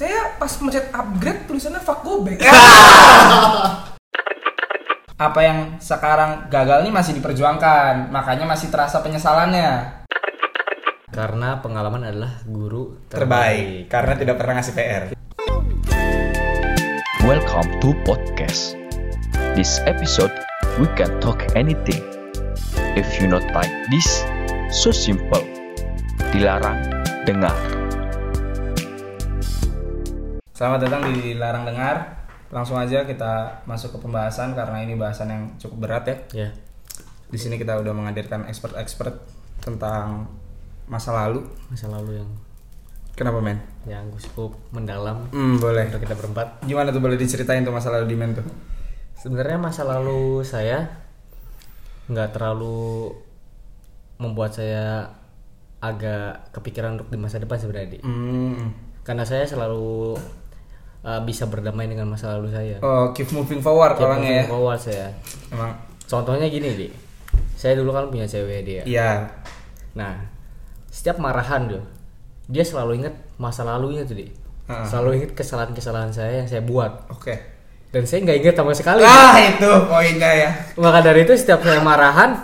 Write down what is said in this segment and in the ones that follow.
Saya pas mencet upgrade tulisannya fuck gobe. Apa yang sekarang gagal nih masih diperjuangkan, makanya masih terasa penyesalannya. Karena pengalaman adalah guru Terbaik, karena tidak pernah ngasih PR. Welcome to podcast. This episode we can talk anything. If you not like this, so simple. Dilarang dengar. Selamat datang di Larang Dengar. Langsung aja kita masuk ke pembahasan karena ini bahasan yang cukup berat ya. Ya, Di sini kita udah menghadirkan expert-expert tentang masa lalu. masa lalu yang Kenapa men? yang cukup mendalam Hmm, boleh. untuk kita berempat. Gimana tuh boleh diceritain tuh masa lalu di men tuh? Sebenarnya masa lalu saya nggak terlalu membuat saya agak kepikiran untuk di masa depan sebenarnya. Hmm. Karena saya selalu uh, bisa berdamai dengan masa lalu saya. Oh, keep moving forward Kayak orangnya ya. moving forward saya. Emang Contohnya gini, Di. Saya dulu kan punya cewek dia. iya. Nah, setiap marahan tuh, dia selalu inget masa lalunya tuh, Di. Ah. Selalu inget kesalahan-kesalahan saya yang saya buat. Oke. Dan saya nggak inget sama sekali. Ah, itu poinnya ya. Maka dari itu setiap saya marahan,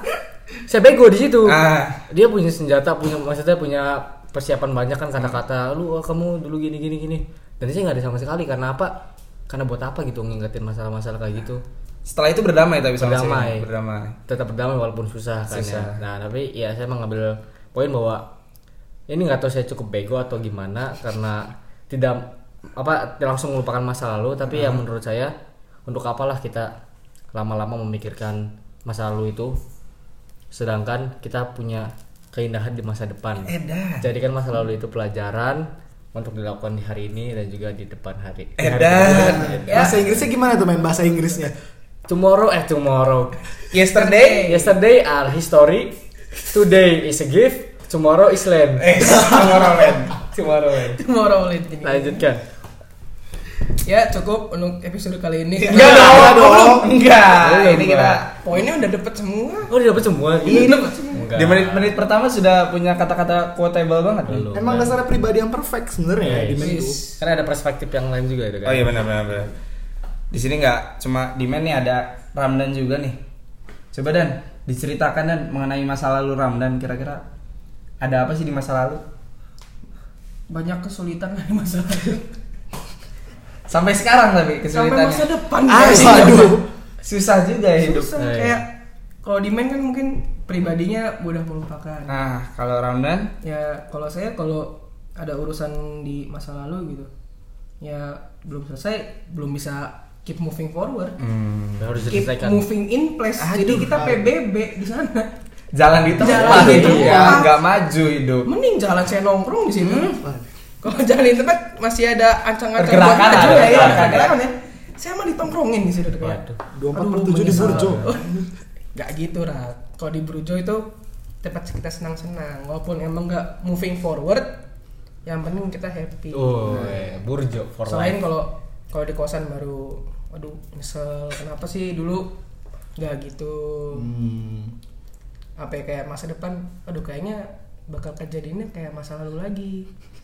saya bego di situ. Ah. Dia punya senjata, punya maksudnya punya persiapan banyak kan kata-kata, lu oh, kamu dulu gini gini gini. Dan saya nggak ada sama sekali karena apa? Karena buat apa gitu ngingetin masalah-masalah kayak gitu. Setelah itu berdamai tapi sama Berdamai. Berdamai. Tetap berdamai walaupun susah, kan Susah. ya. Nah tapi ya saya mengambil poin bahwa ini nggak tahu saya cukup bego atau gimana karena tidak apa langsung melupakan masa lalu tapi ya menurut saya untuk apalah kita lama-lama memikirkan masa lalu itu sedangkan kita punya keindahan di masa depan Edan. jadikan masa lalu itu pelajaran untuk dilakukan di hari ini dan juga di depan hari Edan. Bahasa Inggrisnya gimana tuh main bahasa Inggrisnya? tomorrow eh tomorrow Yesterday. Yesterday are history, today is a gift, tomorrow is land. Eh, Tomorrowland. Tomorrowland. Tomorrowland ini. Lanjutkan. Ya cukup untuk episode kali ini. Enggak dong. Enggak. Ini kita Poinnya udah dapet semua. Oh, dia dapat semua. ini Enggak. di menit-menit pertama sudah punya kata-kata quotable banget. Belum. Emang dasarnya pribadi yang perfect sebenarnya ya, Yes. di itu. Karena ada perspektif yang lain juga itu kan. Oh iya benar benar benar. Di sini nggak cuma di men nih ada Ramdan juga nih. Coba Dan diceritakan dan mengenai masa lalu Ramdan kira-kira ada apa sih di masa lalu? Banyak kesulitan di masa lalu. Sampai sekarang tapi Sampai kesulitannya. masa depan. Ah, guys. waduh. Susah juga ya hidup. Susah, kayak kalau di main kan mungkin pribadinya mudah melupakan. Nah, kalau Ramdan Ya kalau saya kalau ada urusan di masa lalu gitu, ya belum selesai, belum bisa keep moving forward. hmm, Harus Keep diselesaikan. moving in place. Jadi kita PBB di sana. jalan di tempat Jalan di gitu ya, nggak maju hidup. Mending jalan saya nongkrong di situ. Kalau jalan di tempat masih ada ancang-ancang Pergerakan buat maju ya, ya, pergerakan ya. ya. Saya mah ditongkrongin di situ. Waduh. 24 Aduh, per 7 di. Burjo. Gak gitu lah. Kalau di Burjo itu tempat kita senang-senang. Walaupun emang gak moving forward, yang penting kita happy. Oh, iya. Burjo for Selain kalau kalau di kosan baru, aduh nyesel. Kenapa sih dulu gak gitu? Hmm. Apa ya, kayak masa depan? Aduh kayaknya bakal kejadiannya kayak masa lalu lagi.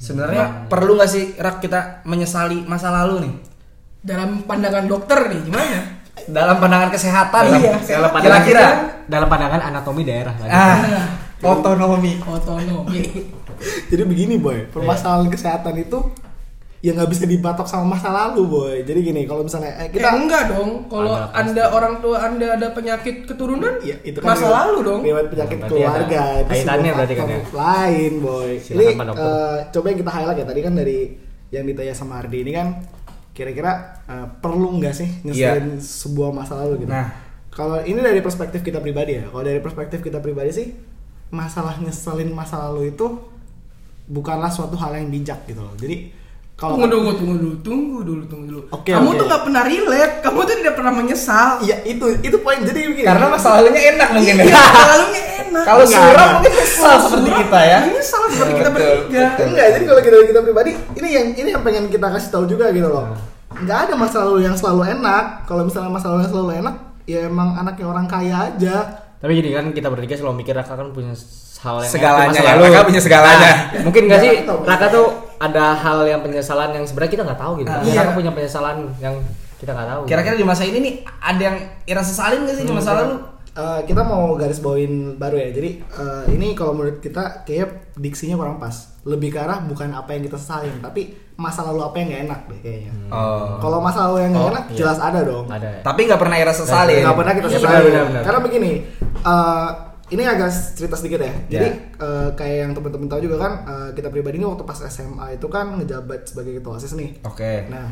Sebenarnya perlu nggak sih Rak kita menyesali masa lalu nih? Dalam pandangan dokter nih gimana? Dalam pandangan kesehatan Iya, nih. dalam pandangan- kira-kira dalam pandangan anatomi daerah lagi. ah otonomi. Otonomi. Jadi begini boy, permasalahan kesehatan itu ya nggak bisa dibatok sama masa lalu boy. Jadi gini, kalau misalnya eh, Kita kita enggak dong. Kalau pasti. anda orang tua anda ada penyakit keturunan, ya itu kan masa lalu dong. riwayat penyakit Berarti keluarga ada itu kaitannya sebuah berarti kan faktor lain boy. Pak Dokter. eh, coba yang kita highlight ya tadi kan dari yang ditanya sama Ardi ini kan kira-kira eh, perlu nggak sih nyeselin sebuah masa lalu gitu. Nah. kalau ini dari perspektif kita pribadi ya. Kalau dari perspektif kita pribadi sih masalah nyeselin masa lalu itu bukanlah suatu hal yang bijak gitu loh. Jadi kalau Tunggu dulu, tunggu dulu, tunggu dulu, tunggu dulu. Oke, kamu oke. tuh nggak pernah relate, kamu tuh tidak pernah menyesal. Iya itu itu poin jadi begini. Karena masa lalunya enak mungkin ya. Iya, masa lalunya enak. Kalau suram mungkin kesal seperti kita ya. Menyesal seperti kita Betul, bertiga. betul. Enggak, jadi kalau kita kita pribadi ini yang ini yang pengen kita kasih tahu juga gitu loh. Enggak ada masa lalu yang selalu enak. Kalau misalnya masa lalu yang selalu enak, ya emang anaknya orang kaya aja. Tapi gini kan kita bertiga selalu mikir Raka kan punya hal yang Segalanya masa ya, lalu. Raka punya segalanya. Nah, mungkin gak sih Nggak tahu. Raka tuh ada hal yang penyesalan yang sebenarnya kita nggak tahu gitu. Kita iya. punya penyesalan yang kita nggak tahu. Kira-kira di masa ini nih ada yang Ira sesalin gak sih di masa lalu? Eh, kita mau garis bawain baru ya. Jadi eh, ini kalau menurut kita kayak diksinya kurang pas. Lebih ke arah bukan apa yang kita sesalin, tapi masa lalu apa yang nggak enak deh kayaknya. Oh. Kalau masa lalu yang nggak Oh, enak iya. jelas ada dong. ada. ya. Tapi nggak pernah Ira sesalin. Nggak pernah kita Iya, benar, benar, benar. Karena begini, eh, ini agak cerita sedikit ya. Jadi Ya. eh, kayak yang teman-teman tahu juga kan, eh, kita pribadi ini waktu pas SMA itu kan ngejabat sebagai ketua osis nih. Oke. Nah,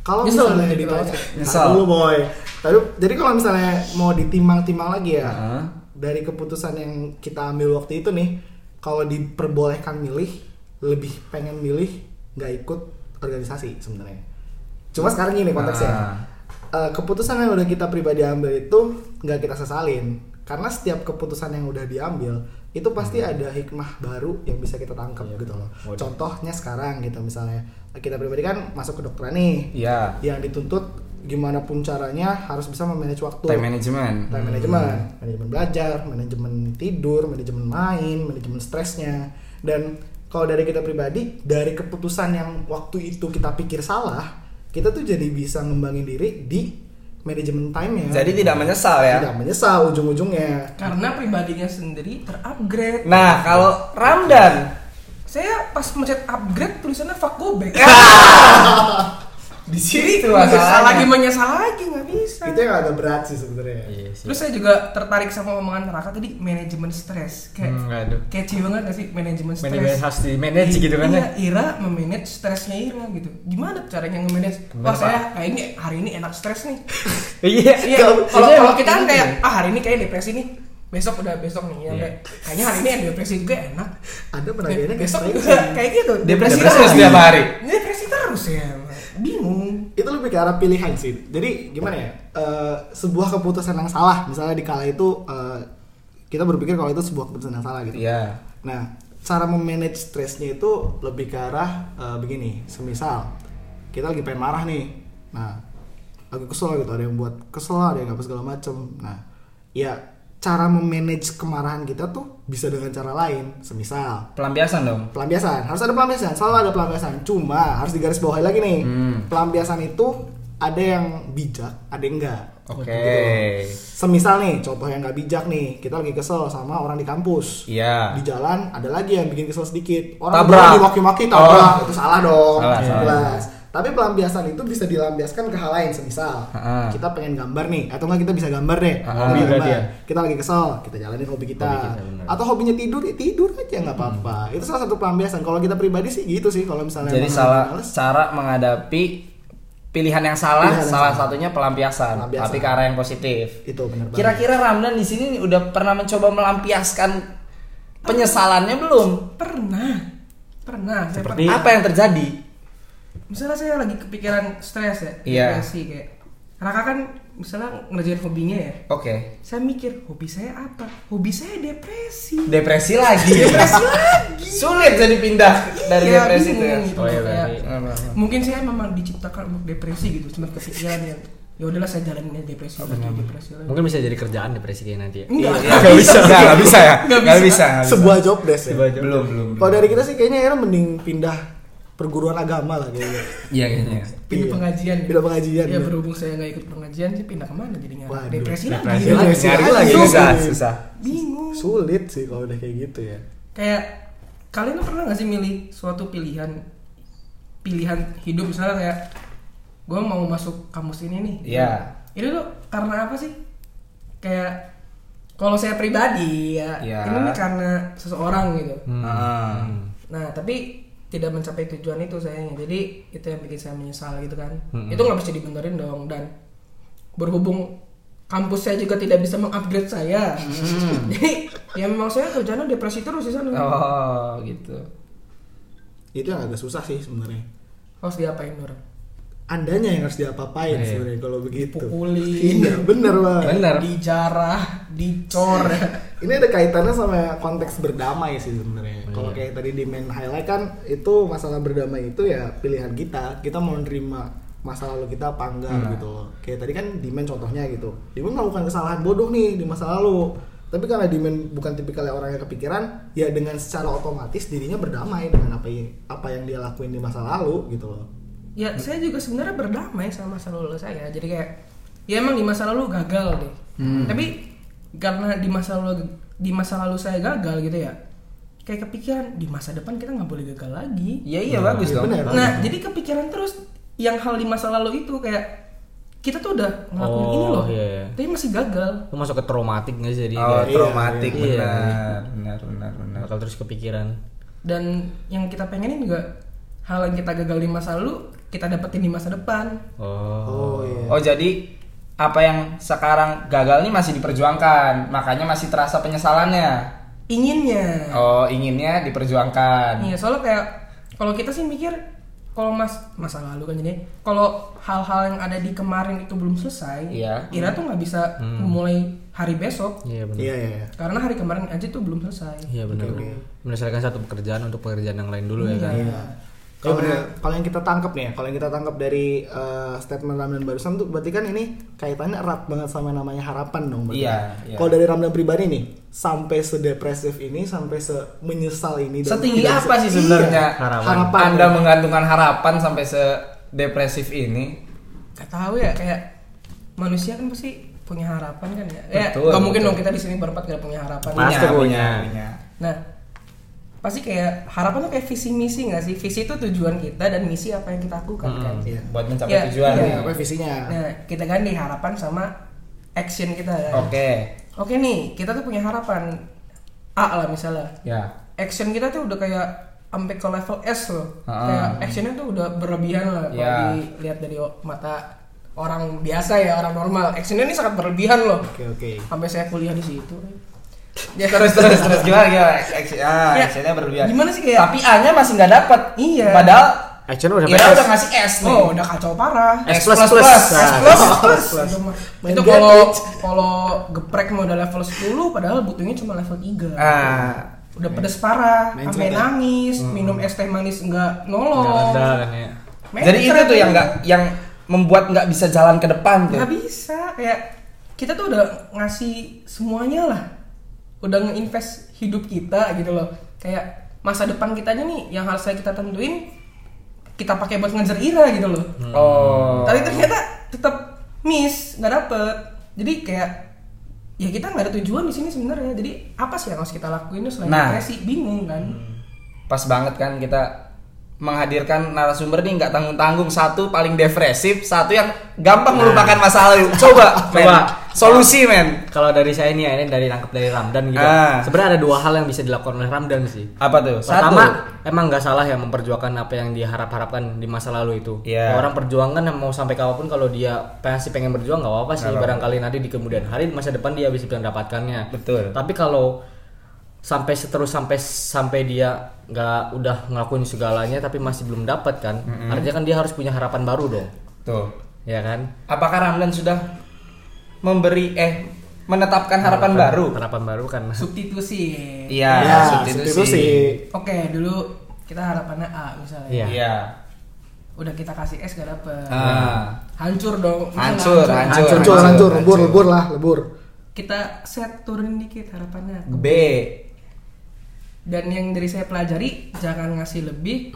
kalau misalnya ditanya, ketua Nyesel. Dulu boy. Tapi jadi kalau misalnya mau ditimang-timang lagi ya, Heeh. dari keputusan yang kita ambil waktu itu nih, kalau diperbolehkan milih, lebih pengen milih nggak ikut organisasi sebenarnya. Cuma sekarang gini konteksnya. Ah. Eh, keputusan yang udah kita pribadi ambil itu nggak kita sesalin karena setiap keputusan yang udah diambil itu pasti ada hikmah baru yang bisa kita tangkap gitu loh. Waduh. Contohnya sekarang gitu misalnya kita pribadi kan masuk ke dokteran nih, Iya. yang dituntut gimana pun caranya harus bisa memanage waktu. Time management. Time management, manajemen belajar, manajemen tidur, manajemen main, manajemen stresnya. Dan kalau dari kita pribadi, dari keputusan yang waktu itu kita pikir salah, kita tuh jadi bisa ngembangin diri di manajemen time-nya. Jadi tidak menyesal ya. tidak menyesal ujung-ujungnya. Karena pribadinya sendiri terupgrade. Nah, kalau Ramdan Saya pas mencet upgrade tulisannya fuck go back. di sini tuh menyesal lagi menyesal lagi nggak bisa. Itu yang agak berat sih sebenarnya. Iya. Terus saya juga tertarik sama omongan Raka tadi manajemen stres. Kayak Hmm, aduh. kece banget gak sih manajemen stres? Manajemen harus di manage gitu kan iya, ya. Ira memanage stresnya Ira gitu. Gimana caranya nge-manage? Wah saya kayak ini hari ini enak stres nih. Iya. Iya. Kalau- Kalau Iya, kita kan gitu kayak ya. ah hari ini kayak depresi nih. Besok udah besok nih ya. Kayak, Kayaknya hari ini yang depresi juga enak. Ada penagihannya kayak Besok juga kayak gitu. Depresi Depresi terus tiap hari. Depresi terus ya. Bingung. itu lebih ke arah pilihan sih. Jadi gimana ya? Eh, sebuah keputusan yang salah, misalnya di kala itu eh, kita berpikir kalau itu sebuah keputusan yang salah gitu. Iya. Nah, cara memanage stresnya itu lebih ke arah eh, begini. Semisal kita lagi pengen marah nih. Nah, lagi kesel gitu, ada yang buat kesel, ada yang apa segala macem. Nah, ya cara memanage kemarahan kita tuh bisa dengan cara lain. Semisal Pelampiasan dong. pelampiasan harus ada pelampiasan selalu ada pelampiasan cuma harus digaris bawahi lagi nih Hmm. pelampiasan itu ada yang bijak ada yang enggak Oke. Gitu. semisal nih contoh yang nggak bijak nih kita lagi kesel sama orang di kampus Iya. di jalan ada lagi yang bikin kesel sedikit orang Tabrak. orang dimaki-maki tabrak Oh. itu salah dong Salah, salah. Tapi pelampiasan itu bisa dilampiaskan ke hal lain semisal Ha-ha. kita pengen gambar nih atau enggak kita bisa gambar deh Ha-ha. hobi gambar ya? kita lagi kesel kita jalanin hobi kita, Hobi kita, atau hobinya tidur ya tidur aja nggak apa-apa itu salah satu pelampiasan kalau kita pribadi sih gitu sih kalau misalnya Jadi salah males, cara menghadapi pilihan yang salah, Pilihan yang salah salah. satunya pelampiasan, Pelampiasan. tapi ke arah yang positif. itu benar banget. Kira-kira Ramdan di sini nih udah pernah mencoba melampiaskan penyesalannya belum? Pernah. Pernah. Seperti- pernah. Apa yang terjadi? Misalnya saya lagi kepikiran stres ya, Iya. depresi kayak Raka kan misalnya ngerjain hobinya ya. Oke. Saya mikir hobi saya apa? Hobi saya depresi. Depresi lagi. Depresi lagi. Sulit jadi pindah dari Iya, depresi itu ya. gitu. Oh, iya, Kayak, mungkin saya memang diciptakan untuk depresi gitu, cuma kepikiran yang ya udahlah saya jalanin aja depresi lagi, depresi lagi. Mungkin bisa jadi kerjaan depresi kayak nanti ya. Enggak. Iya, nggak bisa, nggak nggak bisa ya, Nggak nggak bisa. bisa, nggak bisa. sebuah job desk ya belum, belum. belum. kalau dari kita sih kayaknya Era mending pindah perguruan agama lah kayaknya Iya kayaknya. Pindah Iya. pengajian. Pindah pengajian, Ya ya. berhubung saya nggak ikut pengajian sih pindah ke mana jadinya? Waduh, depresi, Depresi lagi. lagi, Depresi lagi. lagi susah, susah. Bingung. sulit sih kalau udah kayak gitu ya kayak kalian pernah nggak sih milih suatu pilihan pilihan hidup misalnya kayak gue mau masuk kampus ini nih Iya. itu tuh karena apa sih kayak kalau saya pribadi ya Iya. ini nih karena seseorang gitu Hmm. Ah. nah tapi tidak mencapai tujuan itu sayangnya jadi itu yang bikin saya menyesal gitu kan Mm-mm. itu nggak bisa dibenerin dong dan berhubung kampus saya juga tidak bisa mengupgrade saya jadi ya memang saya kerjanya depresi terus di sana Oh, gitu. itu yang agak susah sih sebenarnya harus diapain orang andanya yang harus diapa-apain Iya. sebenarnya kalau begitu Dipukulin. iya bener banget Bener. dijarah dicor ini ada kaitannya sama konteks berdamai sih sebenarnya. Oh, kalau iya. kayak tadi di main highlight kan itu masalah berdamai itu ya pilihan kita. Kita mau nerima masa lalu kita apa enggak Hmm. gitu loh. kayak tadi kan di main contohnya gitu. Dimen melakukan kesalahan bodoh nih di masa lalu. Tapi karena Dimen bukan tipikalnya orang yang kepikiran ya dengan secara otomatis dirinya berdamai dengan apa yang apa yang dia lakuin di masa lalu gitu loh. Ya saya juga sebenarnya berdamai sama masa lalu saya. Jadi kayak ya emang di masa lalu gagal deh. Tapi karena di masa lalu di masa lalu saya gagal gitu ya kayak kepikiran di masa depan kita nggak boleh gagal lagi Iya iya bagus Iya, dong. bener. nah jadi kepikiran terus yang hal di masa lalu itu kayak kita tuh udah ngelakuin Oh, ini loh iya, iya. tapi masih gagal Lu masuk ke traumatik nggak sih jadi Oh, kayak Iya, traumatik iya. benar, benar, benar, benar. bakal terus kepikiran. dan yang kita pengenin juga hal yang kita gagal di masa lalu kita dapetin di masa depan Oh. oh iya Oh, jadi apa yang sekarang gagal nih masih diperjuangkan, makanya masih terasa penyesalannya. inginnya Oh, inginnya diperjuangkan. Iya, soalnya kayak kalau kita sih mikir kalau mas masa lalu kan jadi kalau hal-hal yang ada di kemarin itu belum selesai, Iya. Ira tuh nggak bisa mulai hari besok Iya benar. iya iya iya. karena hari kemarin aja tuh belum selesai. Iya benar. Menyelesaikan satu pekerjaan untuk pekerjaan yang lain dulu ya kan. Iya. Kalau kalau yang kita tangkap nih ya, kalau yang kita tangkap dari eh, statement Ramdan barusan tuh berarti kan ini kaitannya erat banget sama namanya harapan dong berarti. Iya, iya. Kalau dari Ramdan pribadi nih, sampai sedepresif ini, sampai semenyesal ini dan Setinggi apa sih sebenarnya Iya, Harapan. harapan. Anda menggantungkan harapan sampai sedepresif ini? Gak tahu ya kayak manusia kan pasti punya harapan kan ya. Ya, Betul, mungkin betul. dong kita di sini berempat gak punya harapan. Pasti punya. Nah, pasti kayak harapan tuh kayak visi misi nggak sih? Visi itu tujuan kita dan misi apa yang kita lakukan kan. Iya. Buat mencapai Iya, tujuan. iya. Apa visinya? Nah, kita ganti harapan sama action kita kan. Oke. Oke nih, kita tuh punya harapan A lah misalnya. Ya. Action kita tuh udah kayak sampai ke level S loh. Ah. Kayak actionnya tuh udah berlebihan lah kalau Ya. dilihat dari mata orang biasa ya, orang normal. Actionnya ini sangat berlebihan loh. Oke oke. Sampai saya kuliah di situ. Ya. Terus terus terus gimana gimana? Action, ah, Ya, actionnya berlebihan. gimana sih kayak- Tapi A-nya masih nggak dapat. Iya. Padahal Action udah Ira sampai udah ngasih S nih. Oh, udah kacau parah. S plus plus plus. plus. Nah, S plus plus. Itu kalau kalau geprek mau udah level 10 padahal butuhnya cuma level 3. Ah, Udah pedes parah, sampai ya? nangis, minum es teh manis enggak Nggak nolong. ada kan ya. jadi itu tuh yang nggak yang membuat nggak bisa jalan ke depan tuh. nggak bisa kayak kita tuh udah ngasih semuanya lah udah ngeinvest hidup kita gitu loh. Kayak masa depan kita aja nih yang harusnya kita tentuin kita pakai buat ngejar Ira gitu loh. Oh. tapi ternyata tetap miss nggak dapet. Jadi kayak ya kita nggak ada tujuan di sini sebenarnya. Jadi apa sih yang harus kita lakuin selain Nah. depresi? Bingung kan. Pas banget kan kita menghadirkan narasumber nih nggak tanggung tanggung satu paling depresif satu yang gampang melupakan masa lalu coba men. Coba. solusi men Kalau dari saya ini ya ini dari nangkep dari Ramdan gitu. Ah. Sebenarnya ada dua hal yang bisa dilakukan oleh Ramdan sih. apa tuh Pertama, emang nggak salah ya memperjuangkan apa yang diharap-harapkan di masa lalu itu. Iya. Orang perjuangan yang mau sampai kapan pun kalau dia pasti pengen berjuang nggak apa-apa sih. Apa-apa. Barangkali nanti di kemudian hari masa depan dia bisa mendapatkannya. Betul. Tapi kalau sampai seterus sampai sampai dia nggak udah ngelakuin segalanya tapi masih belum dapat kan, artinya kan dia harus punya harapan baru dong, tuh ya kan? apakah Ramdan sudah memberi eh menetapkan harapan baru? Harapan baru kan. substitusi. Iya Ya, substitusi. substitusi. oke dulu kita harapannya A misalnya. Iya. iya. Udah kita kasih S gak dapet. Ah. Hancur dong. Hancur, hancur. Hancur, hancur, lebur, lebur lah, lebur. kita set turunin dikit harapannya. B dan yang dari saya pelajari jangan ngasih lebih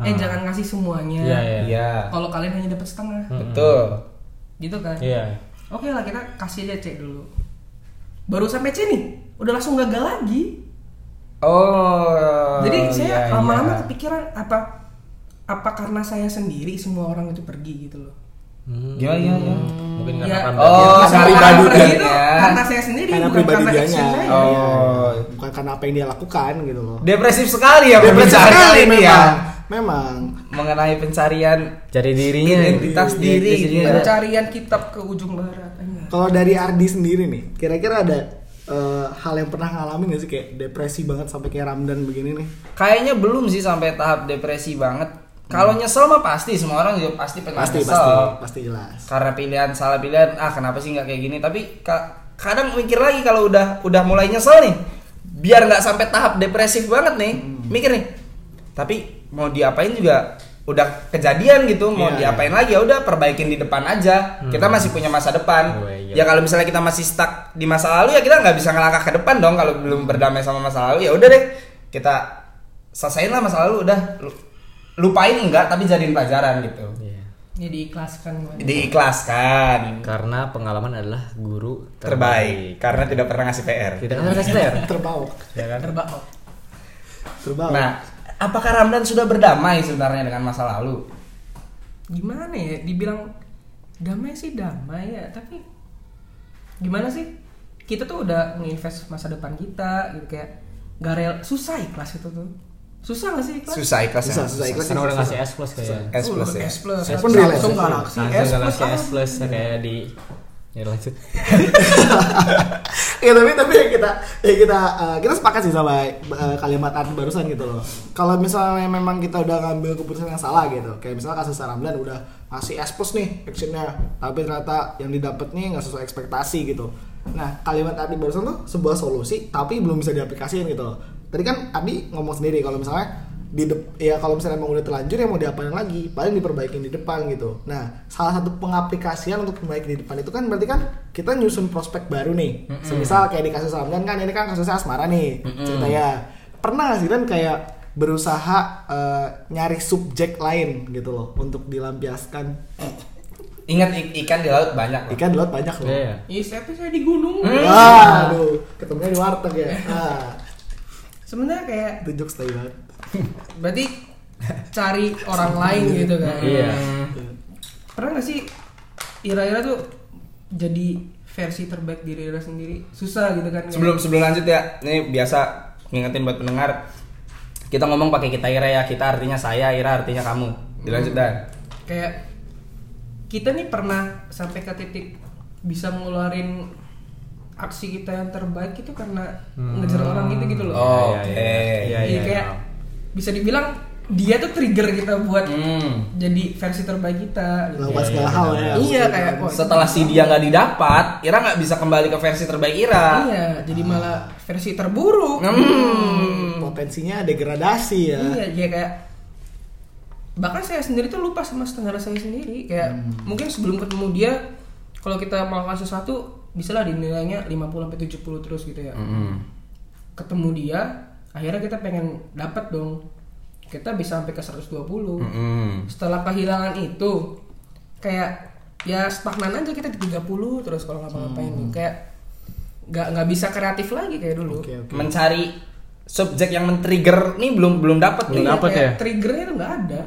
eh jangan ngasih semuanya Iya, iya. iya kalau kalian hanya dapat setengah betul gitu kan Iya. oke lah kita kasih aja C dulu baru sampai C nih udah langsung gagal lagi oh jadi saya iya, lama-lama iya. kepikiran apa apa karena saya sendiri semua orang itu pergi gitu loh Hmm. gimana gimana, gimana? Mungkin Ya. Oh, ya, karena pribadi karena saya sendiri Karena bukan pribadi karena dianya. action saya Oh. Iya. Karena apa yang dia lakukan gitu loh. depresif sekali ya Depresi pembicaraan sekali ini memang. ya Memang. mengenai pencarian Jadi dirinya Identitas Iya, diri. identitas dirinya. pencarian kitab ke ujung barat. Kalau dari Ardi sendiri nih, kira-kira ada eh, hal yang pernah ngalamin gak sih kayak depresi banget sampai kayak Ramdan begini nih? kayaknya belum sih sampai tahap depresi banget kalau nyesel mah pasti semua orang juga pasti pernah Pasti, nyesel pasti, pasti jelas. karena pilihan salah pilihan ah kenapa sih nggak kayak gini tapi ka- kadang mikir lagi kalau udah udah mulai nyesel nih biar nggak sampai tahap depresif banget nih. Mikir nih. Tapi mau diapain juga udah kejadian gitu. Mau Iya, diapain lagi ya udah perbaikin di depan aja. Kita masih punya masa depan. Oh, iya. ya kalau misalnya kita masih stuck di masa lalu ya kita nggak bisa ngelangkah ke depan dong. Kalau belum berdamai sama masa lalu ya udah deh. Kita selesaiin lah masa lalu udah. Lu- lupain enggak tapi jadiin pelajaran gitu. Iya. Ya diikhlaskan diikhlaskan Karena pengalaman adalah guru terbaik karena tidak pernah ngasih PR Tidak kan kasih TR. Terbawa. Ya kan? Terbang. Terbawa. nah apakah Ramdan sudah berdamai sebenarnya dengan masa lalu Gimana ya? Dibilang damai sih damai ya, tapi gimana sih? Kita tuh udah nginvest masa depan kita gitu kayak gak rel susah ikhlas itu tuh. Susah gak sih ikhlas? susah ikhlasnya Susah, susah ikhlas. Karena udah ngasih S plus kayaknya. S plus ya S plus. S plus relate. Langsung galaksi Langsung S plus. S plus kayak di ya lanjut. ya tapi tapi ya kita ya kita eh, kita sepakat sih sama eh, kalimat Art barusan gitu loh. Kalau misalnya memang kita udah ngambil keputusan yang salah gitu, kayak misalnya kasus Ramdan udah ngasih S plus nih actionnya, tapi ternyata yang didapat nih nggak sesuai ekspektasi gitu. Nah kalimat Adi barusan tuh sebuah solusi, tapi belum bisa diaplikasikan gitu loh. Tadi kan Adi ngomong sendiri kalau misalnya di dep- ya kalau misalnya emang udah terlanjur ya mau diapain lagi? Paling diperbaikin di depan gitu. Nah salah satu pengaplikasian untuk memperbaiki di depan itu kan berarti kan kita nyusun prospek baru nih. Semisal kayak di kasus Ramdan kan ini kan kasusnya asmara nih ceritanya pernah gak sih dan kayak berusaha eh, nyari subjek lain gitu loh untuk dilampiaskan? Ingat i- ikan di laut banyak loh. ikan di laut banyak loh. Iya. Iya, siapa saya di gunung. Wah, aduh, ketemunya di warteg ya. Ah, Sebenarnya kayak itu jokes tai banget. berarti cari orang lain gitu kan. Iya. Pernah gak sih Ira-Ira tuh jadi versi terbaik diri Ira sendiri? Susah gitu kan. sebelum sebelum lanjut ya ini biasa ngingetin buat pendengar kita ngomong pakai kita Ira ya kita artinya saya Ira artinya kamu dilanjut dan kayak kita nih pernah sampai ke titik bisa ngeluarin aksi kita yang terbaik itu karena ngejar orang gitu gitu loh. Oh, Iya, oke. iya, iya. Jadi iya, kayak iya. bisa dibilang dia tuh trigger kita buat Hmm. jadi versi terbaik kita. Melakukan segala hal ya. Iya kayak wah, setelah si dia nggak didapat Ira nggak bisa kembali ke versi terbaik Ira Iya, jadi malah versi terburuk. Hmm. Potensinya degradasi ya. Iya, ya kayak bahkan saya sendiri tuh lupa sama setengah saya sendiri kayak mungkin sebelum ketemu dia kalau kita melakukan sesuatu bisa lah dinilainya 50 sampai 70 terus gitu ya. Hmm. Ketemu dia, akhirnya kita pengen dapat dong. Kita bisa sampai ke 120. Hmm. Setelah kehilangan itu kayak ya stagnan aja kita di 30 terus kalau ngapa-ngapain kayak nggak nggak bisa kreatif lagi kayak dulu. Oke, oke. mencari subjek yang men-trigger nih belum belum dapat Belum nih dapet kayak ya? Triggernya tuh nggak ada.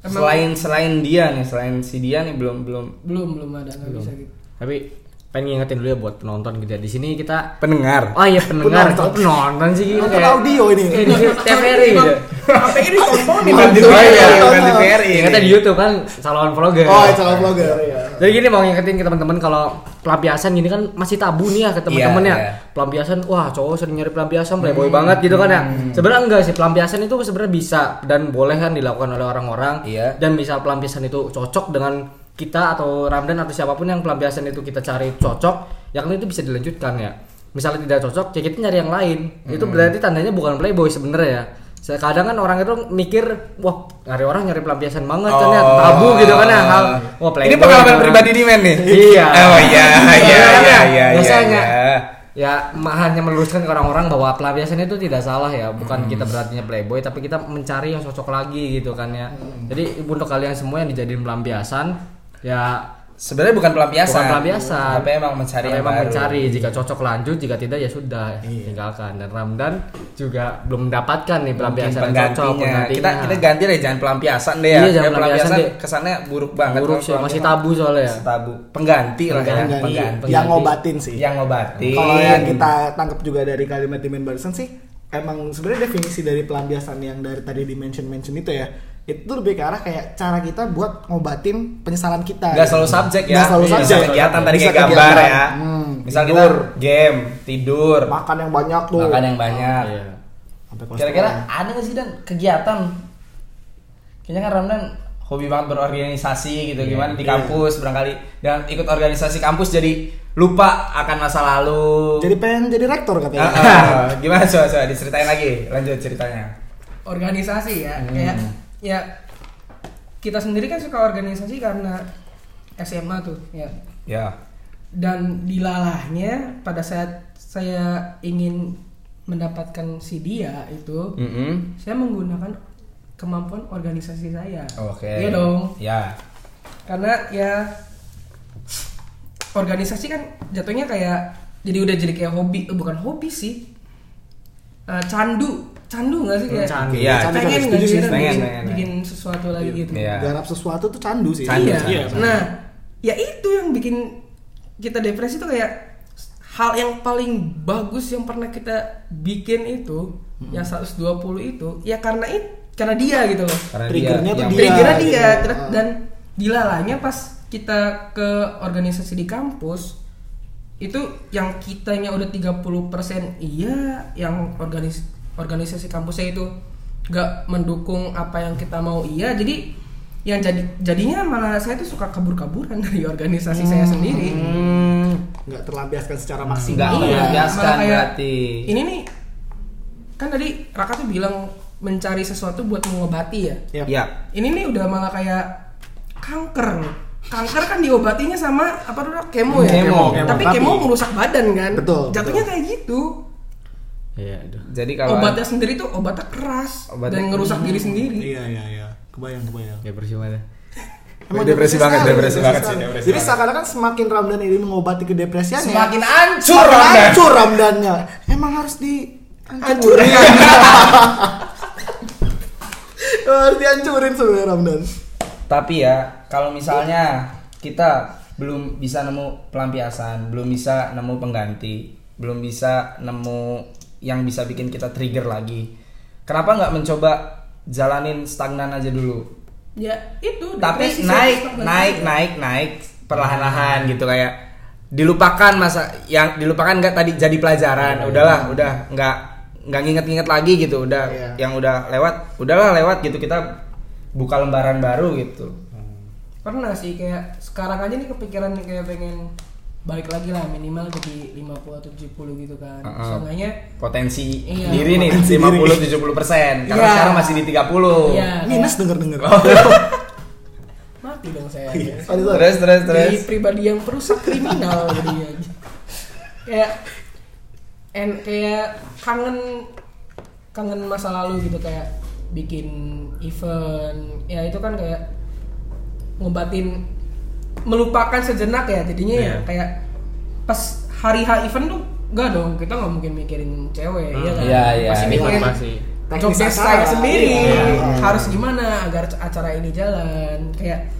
Emang selain selain dia nih selain si dia nih belum belum belum belum ada nggak bisa gitu. Tapi pengen ngingetin dulu ya buat penonton gitu ya. Di sini kita pendengar Oh iya pendengar, Penonton. kok penonton sih gitu kayak audio ini. Di TVRI gitu. HP ini tonton bukan di Oh, iya. PRI Ya, kita di YouTube kan calon vlogger. Oh, calon vlogger ya. Jadi gini mau ngingetin ke teman-teman kalau pelampiasan gini kan masih tabu nih ya ke teman-teman Iya, ya. iya. Pelampiasan wah cowok sering nyari pelampiasan playboy banget gitu kan ya. Sebenarnya enggak sih pelampiasan itu sebenarnya bisa dan boleh kan dilakukan oleh orang-orang. Iya. Dan misal pelampiasan itu cocok dengan kita atau Ramdan atau siapa pun yang pelampiasan itu kita cari cocok, ya kan itu bisa dilanjutkan ya. Misalnya tidak cocok, ya kita nyari yang lain. Itu berarti tandanya bukan playboy sebenarnya ya. Kadang kan orang itu mikir, wah nyari orang nyari pelampiasan banget kan ya, tabu gitu kan ya hal. Wah playboy. Oh. ini pengalaman orang- pribadi di men nih Iya. oh iya iya iya iya iya Biasanya. iya. Ya ma- hanya meluruskan ke orang-orang bahwa pelampiasan itu tidak salah ya, bukan kita berartinya playboy, tapi kita mencari yang cocok lagi gitu kan ya. Jadi untuk kalian semua yang dijadiin pelampiasan, ya sebenarnya bukan pelampiasan bukan pelampiasan, tapi emang mencari Tapi yang emang baru. mencari. Jika cocok lanjut, jika tidak ya sudah Iya. tinggalkan. Dan Ramdan juga belum mendapatkan nih Mungkin pelampiasan yang cocok penggantinya. kita kita ganti deh jangan pelampiasan deh ya Iya, jangan Kayak pelampiasan deh. kesannya buruk banget buruk sih, masih pelampiasan tabu soalnya ya. tabu pengganti lah ya Pengganti. pengganti Pengganti. Yang ngobatin sih. yang ngobatin Kalau yang kita tangkap juga dari kalimat Dimen barusan sih, emang sebenarnya definisi dari pelampiasan yang dari tadi di mention mention itu ya, itu lebih ke arah kayak cara kita buat ngobatin penyesalan kita. Nggak selalu subjek ya Nggak selalu Bisa subjek. kegiatan tadi kayak gambar kegiatan. ya Hmm, misal kita tidur. game tidur Makan yang banyak tuh. makan yang banyak Iya. Sampai kolesterol. kira-kira ada nggak sih dan kegiatan kayaknya kan Ramdan hobi banget berorganisasi gitu Iya, gimana di iya. kampus barangkali dan ikut organisasi kampus jadi lupa akan masa lalu jadi pengen jadi rektor Ah, katanya. ah. gimana coba coba diceritain lagi lanjut ceritanya organisasi ya kayak ya kita sendiri kan suka organisasi karena SMA tuh ya Ya. dan dilalahnya pada saat saya ingin mendapatkan si dia itu Mm-mm. saya menggunakan kemampuan organisasi saya Oke. iya dong Ya. karena ya organisasi kan jatuhnya kayak jadi udah jadi kayak hobi eh, bukan hobi sih Eh, candu candu nggak sih kayak Candu. Iya. Candu, pengen setuju sih, pengen, bikin, pengen, bikin sesuatu lagi gitu Iya. garap sesuatu tuh candu sih Candu, iya. candu, Nah, ya itu yang bikin kita depresi tuh kayak hal yang paling bagus yang pernah kita bikin itu yang 120 itu ya karena itu karena dia gitu loh. Karena Triggernya tuh yang- dia. Triggernya dia gitu. Terus- dan dilalanya pas kita ke organisasi di kampus itu yang kitanya udah 30% iya yang organis organisasi kampusnya itu gak mendukung apa yang kita mau iya jadi yang jadi jadinya malah saya tuh suka kabur-kaburan dari organisasi saya sendiri Hmm. nggak terlampiaskan secara Nggak maksimal Iya, terlampiaskan malah kayak berarti. ini nih kan tadi Raka tuh bilang mencari sesuatu buat mengobati ya Yap. Ya. ini nih udah malah kayak kanker kanker kan diobatinya sama apa dulu kemo ya Kemo, kemo. tapi Tapi- kemo merusak badan kan Betul, jatuhnya betul. kayak gitu Iya, aduh. Jadi kalau obatnya sendiri tuh obatnya keras Obatnya- dan ngerusak diri sendiri. Iya iya iya. Kebayang kebayang. Ya bersih mana? Emang Depresi banget, sekali, depresi banget sih, depresi Jadi banget. seakan-akan semakin Ramdan ini mengobati kedepresiannya semakin hancur semakin Ramdan. hancur Ramdannya emang harus di hancurin. harus dihancurin sebenarnya Ramdan Tapi ya, kalau misalnya kita belum bisa nemu pelampiasan, belum bisa nemu pengganti, belum bisa nemu yang bisa bikin kita trigger lagi. Kenapa nggak mencoba jalanin stagnan aja dulu? ya itu Tapi saya naik, naik, naik, naik perlahan-lahan gitu kayak dilupakan masa yang dilupakan nggak tadi jadi pelajaran. Udahlah, udah nggak nggak nginget-nginget lagi gitu. Udah Iya. yang udah lewat, udahlah lewat gitu kita buka lembaran baru gitu. pernah sih kayak sekarang aja nih kepikiran nih kayak pengen balik lagi lah minimal jadi 50 atau 70 gitu kan Uh-uh. soalnya potensi Iya. diri nih 50 70 persen karena Iya. sekarang masih di 30 Iya. minus denger denger mati dong saya Sorry, sorry. terus terus terus Jadi pribadi yang perusak kriminal jadinya kayak en kayak kangen kangen masa lalu gitu kayak bikin event ya itu kan kayak ngobatin melupakan sejenak ya jadinya ya Iya. kayak pas hari H event tuh enggak dong kita nggak mungkin mikirin cewek ya kan? Iya, iya, pasti iya. mikirin Pasti. job desk saya sendiri. Iya. harus gimana agar acara ini jalan? Kayak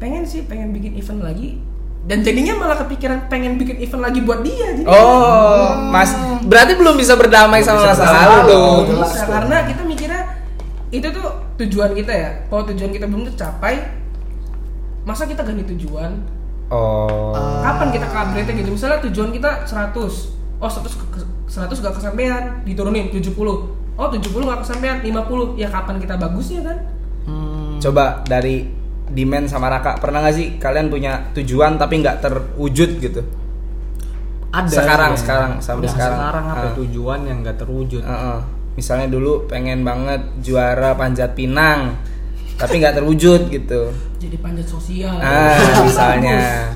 pengen sih pengen bikin event lagi. Dan jadinya malah kepikiran pengen bikin event lagi buat dia jadi oh mas berarti belum bisa berdamai sama masa lalu. Dong bisa, tuh. karena kita mikirnya itu tuh tujuan kita ya. Kalau tujuan kita belum tercapai masa kita ganti tujuan oh kapan kita ke upgrade gitu misalnya tujuan kita 100 oh 100 ke- ke- 100 gak kesampaian diturunin 70 oh 70 gak kesampaian 50 ya kapan kita bagusnya kan coba dari Dimen sama Raka pernah nggak sih kalian punya tujuan tapi nggak terwujud gitu Ada. Sekarang, sebenarnya. sekarang, sampai Udah sekarang. Sekarang apa Ah. tujuan yang nggak terwujud? Heeh. misalnya dulu pengen banget juara panjat pinang tapi nggak terwujud gitu jadi panjat sosial ah misalnya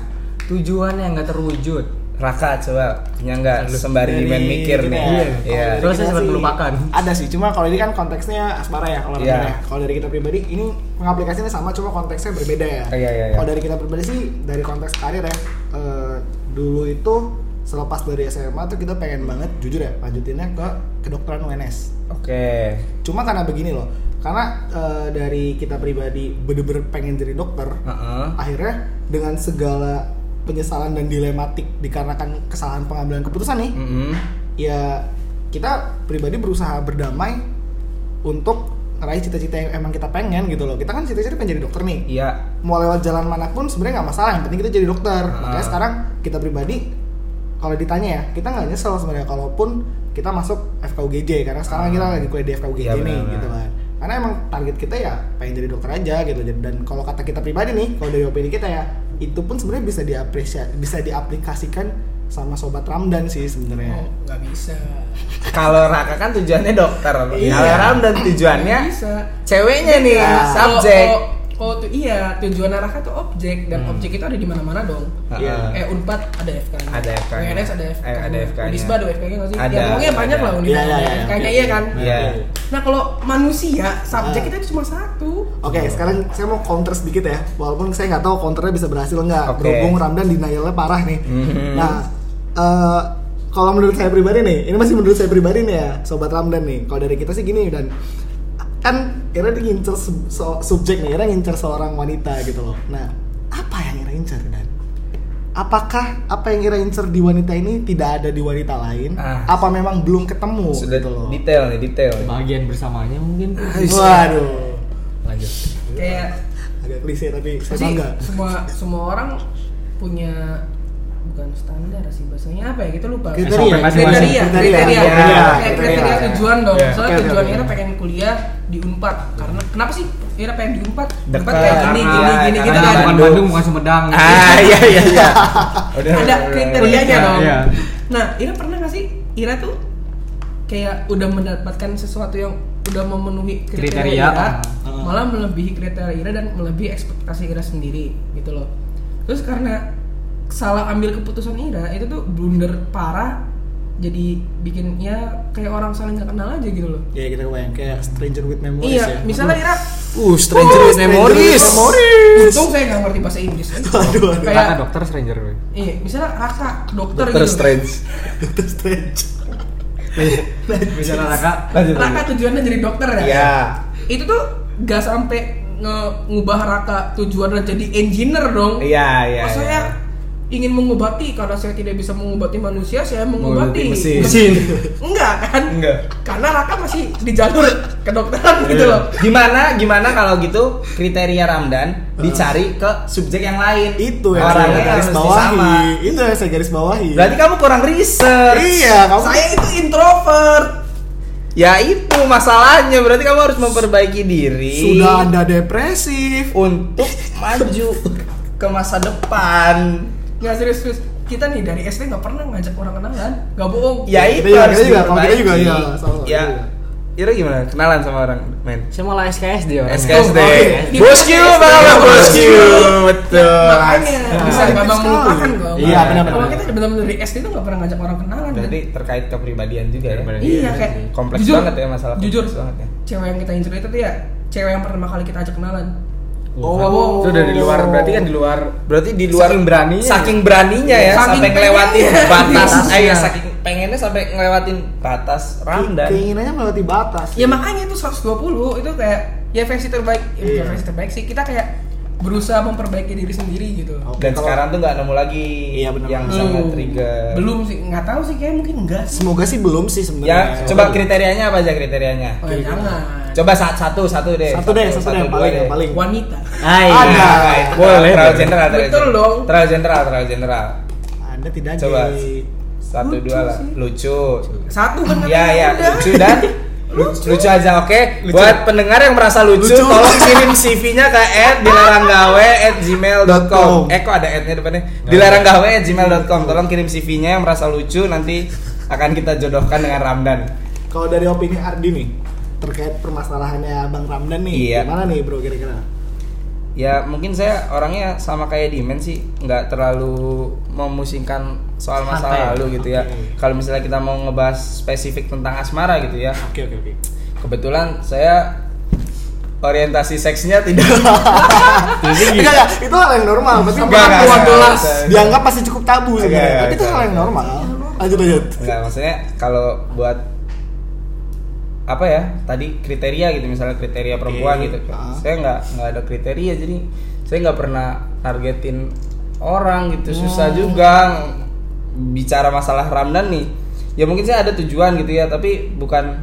Tujuan yang nggak terwujud. Raka coba punya nggak sembari Dari Dimen mikir kita nih ya, iya kalau Terus saya sempat melupakan. Ada sih, cuma kalau ini kan konteksnya asmara ya kalau Iya. Ya. Kalau dari kita pribadi ini pengaplikasiannya sama cuma konteksnya berbeda ya. Iya, iya, iya. Kalau dari kita pribadi sih dari konteks karir ya. eh, dulu itu selepas dari SMA tuh kita pengen banget jujur ya lanjutinnya ke kedokteran UNS. oke Cuma karena begini loh, karena eh, dari kita pribadi bener-bener pengen jadi dokter, Heeh. akhirnya dengan segala penyesalan dan dilematik dikarenakan kesalahan pengambilan keputusan nih, Mm-mm. ya kita pribadi berusaha berdamai untuk meraih cita-cita yang emang kita pengen gitu loh. Kita kan cita-cita pengen jadi dokter nih. iya Mau lewat jalan mana pun sebenarnya nggak masalah. Yang penting kita jadi dokter. Ah. Makanya sekarang kita pribadi kalau ditanya ya kita nggak nyesel sebenarnya kalaupun kita masuk FKUGJ karena sekarang kita lagi kuliah di FKUGJ Iya, nih gitu kan. Karena emang target kita ya pengen jadi dokter aja gitu. Dan kalau kata kita pribadi nih, kalau dari opini kita ya itu pun sebenarnya bisa diapresiasi, bisa diaplikasikan sama sobat Ramdan sih sebenarnya. oh nggak bisa kalau Raka kan tujuannya dokter Iya. kalau Ram dan tujuannya bisa ceweknya nih Iya. subjek Kalau- Oh tuh iya tujuan Raka tuh objek dan objek itu ada di mana-mana dong. Iya. Eh Unpad ada FK-nya. Ada FK-nya. UNS ada FK-nya. Eh, ada FK-nya. Unisba ada FK-nya nggak sih? Ada, Ya pokoknya banyak ada. lah Unisba Iya, iya, ada iya, iya kan. Iya. Nah kalau manusia subjek Ah. kita itu cuma satu. Oke, sekarang saya mau counter sedikit ya. Walaupun saya nggak tahu counternya bisa berhasil nggak. Oke. Berhubung Ramdan denialnya parah nih. Mhm. Nah, eh, kalau menurut saya pribadi nih, ini masih menurut saya pribadi nih ya, sobat Ramdan nih. Kalau dari kita sih gini dan kan Ira dia ngincer sub- so- subjek nih, Ira ngincer seorang wanita gitu loh. Nah, apa yang Ira incer dan? Apakah apa yang Ira incer di wanita ini tidak ada di wanita lain? Ah. Apa memang belum ketemu Sudah gitu loh? detail nih, detail. Bagian bersamanya mungkin. Waduh, Lanjut. Kayak agak klise tapi saya bangga. semua semua orang punya bukan standar sih bahasanya apa ya kita lupa Kriteria, kriteria Kriteria. kriteria Iya, kayak kriteria. kriteria tujuan dong Iya. soalnya tujuan. Ira pengen kuliah di Unpad karena kenapa sih Ira pengen di Unpad Unpad kayak gini gini gini gitu kan bukan Bandung. Bukan Sumedang. Ah, iya iya iya. Udah, ada kriterianya Iya, dong iya. nah Ira pernah gak sih Ira tuh kayak udah mendapatkan sesuatu yang udah memenuhi kriteria, Kriteria, Ira ah. malah melebihi kriteria Ira dan melebihi ekspektasi Ira sendiri gitu loh terus karena salah ambil keputusan Ira itu tuh blunder parah jadi bikin ya kayak orang saling nggak kenal aja gitu loh Ya kita kebayang kayak Stranger with Memories iya ya. misalnya Ira Uh, Stranger with Memories. untung saya nggak ngerti bahasa Inggris kan waduh. Kakak kayak dokter stranger. iya misalnya Raka dokter, Doctor gitu Strange. Doctor Strange. Misalnya Lanjut. Raka tujuannya jadi dokter ya Iya. itu tuh gak sampai nge- ngubah Raka tujuannya jadi engineer dong Iya, iya. oh, saya iya. Ingin mengobati karena saya tidak bisa mengobati manusia saya Mengobati mesin. mesin enggak kan Enggak. karena Raka masih di jalur kedokteran gitu Iya. loh Gimana gimana kalau gitu kriteria Ramdan dicari ke subjek yang lain. Itu yang Orangnya saya garis bawahi. sama. Itu yang saya garis bawahi. Berarti kamu kurang research. iya, kamu saya itu introvert Ya itu masalahnya. Berarti kamu harus memperbaiki diri. sudah Anda depresif. untuk maju ke masa depan. Nggak serius serius kita nih dari SD nggak pernah ngajak orang kenalan nggak bohong Ya Kita itu juga, harus kita juga. Kalau kita juga, iya, sama, Ya. iya. Ira gimana? Kenalan sama orang, men? Saya malah SKSD orangnya. SKSD. Oh. Bosku, di- bosku? Betul. makanya bisa itu babang sekali. melupakan kok Iya, benar-benar. kalau kita benar-benar dari SD tuh nggak pernah ngajak orang kenalan Berarti terkait kepribadian juga ya. Iya Iya kayak. Kompleks banget ya masalah Jujur, banget ya. cewek yang kita incer itu tuh ya cewek yang pertama kali kita ajak kenalan. Oh, itu udah di luar berarti kan di luar Berarti di luar Saking beraninya. saking beraninya ya Saking sampai ngelewatin batas. Batasnya. Ayo saking pengennya sampai ngelewatin batas Ramdan. Keinginannya melewati batas. Ya makanya itu 120 itu kayak ya versi terbaik, ya Iya. versi terbaik sih. Kita kayak berusaha memperbaiki diri sendiri gitu. Oke, Dan kalau- sekarang tuh nggak nemu lagi Iya, yang bisa Hmm. nge-trigger. Belum sih, nggak tahu sih kayak mungkin enggak sih. Semoga sih belum sih Ya, sebenarnya. coba kriterianya apa aja kriterianya? Oh, ya jangan. Coba saat satu satu deh. Satu deh, satu deh yang paling deh. yang paling. Wanita. Hai. Ada. Nah, Boleh. Terlalu general, terlalu Betul general. dong. Terlalu general, terlalu general. Anda tidak Coba. Satu Lucu dua lah. sih. Lucu. Satu kan Ya katanya ya, udah. lucu dan lucu, lucu aja oke. Buat pendengar yang merasa lucu, Lucu. tolong kirim CV-nya ke @dilaranggawe@gmail.com. Eh kok ada ad-nya depannya? dilaranggawe@gmail.com. Tolong kirim CV-nya yang merasa lucu nanti akan kita jodohkan dengan Ramdan. Kalau dari opini Ardi nih terkait permasalahannya Bang Ramdan nih, Iya. gimana nih bro kira-kira? Ya mungkin saya orangnya sama kayak Dimen sih, nggak terlalu memusingkan soal masa Santai. lalu gitu ya. Kalau misalnya kita mau ngebahas spesifik tentang asmara gitu ya, Oke oke oke. kebetulan saya orientasi seksnya tidak Enggak enggak, itu hal yang normal. Berarti bukan enggak, gelas enggak. dianggap masih cukup tabu sebenarnya. Enggak, Tapi itu hal yang normal. Lanjut lanjut. Enggak, maksudnya kalau buat apa ya tadi kriteria gitu misalnya kriteria perempuan Oke. gitu Ah. saya nggak nggak ada kriteria jadi saya nggak pernah targetin orang gitu susah juga bicara masalah Ramdan nih ya mungkin saya ada tujuan gitu ya tapi bukan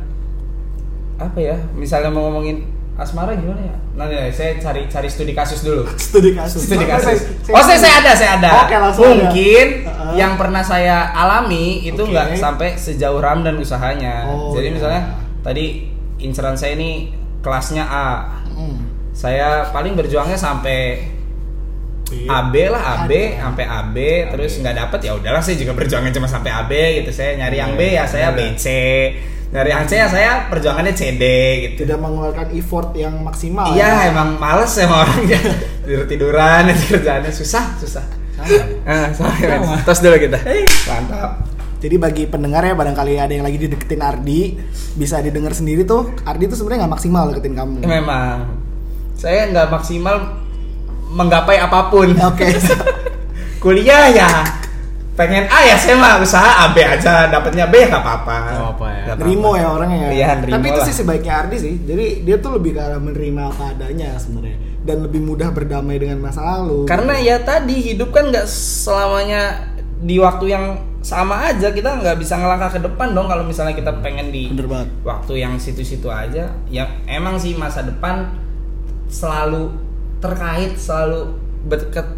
apa ya misalnya mau ngomongin asmara gimana ya nanti saya cari cari studi kasus dulu Studi kasus. studi kasus. saya- oh saya saya ada saya ada. Oke, ada. Mungkin Heeh. yang pernah saya alami itu nggak sampai sejauh Ramdan usahanya. Oh, Jadi iya. misalnya tadi inceran saya ini kelasnya A. Hmm. Saya paling berjuangnya sampai Iya. AB lah AB Ada. sampai AB, terus nggak dapet ya udahlah saya juga berjuangnya cuma sampai AB gitu saya nyari yang B ya saya Iya. BC nyari yang C ya saya perjuangannya CD gitu tidak mengeluarkan effort yang maksimal iya ya. emang males emang orangnya tidur tiduran kerjaannya susah susah ah sorry men. tos dulu kita mantap Jadi bagi pendengar ya barangkali ada yang lagi dideketin Ardi bisa didengar sendiri tuh Ardi tuh sebenarnya nggak maksimal deketin kamu. memang saya nggak maksimal menggapai apa pun Oke. kuliah ya pengen A ya saya mah usaha A B aja dapatnya B ya nggak apa-apa Nggak apa ya. Nerimo ya orangnya ya. Iya, nerimo Tapi itu sih sebaiknya Ardi sih. Jadi dia tuh lebih ke arah menerima apa adanya sebenarnya dan lebih mudah berdamai dengan masa lalu. karena ya tadi hidup kan nggak selamanya di waktu yang sama aja kita nggak bisa ngelangkah ke depan dong kalau misalnya kita pengen di waktu yang situ-situ aja. Ya emang sih masa depan selalu terkait selalu berket,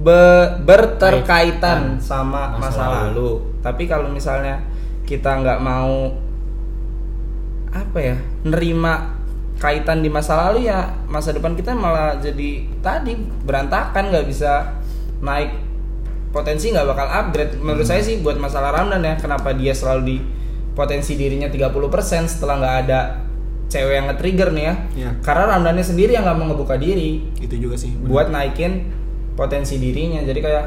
be- berterkaitan sama Masa masa, lalu. tapi kalau misalnya kita nggak mau apa ya nerima kaitan di masa lalu ya masa depan kita malah jadi tadi berantakan nggak bisa naik potensi nggak bakal upgrade. Menurut saya sih buat masalah Ramdan ya kenapa dia selalu di potensi dirinya 30% setelah nggak ada cewek yang nge-trigger nih ya. Iya. karena Ramdannya sendiri yang nggak mau ngebuka diri. Itu juga sih. bener. buat naikin potensi dirinya. Jadi kayak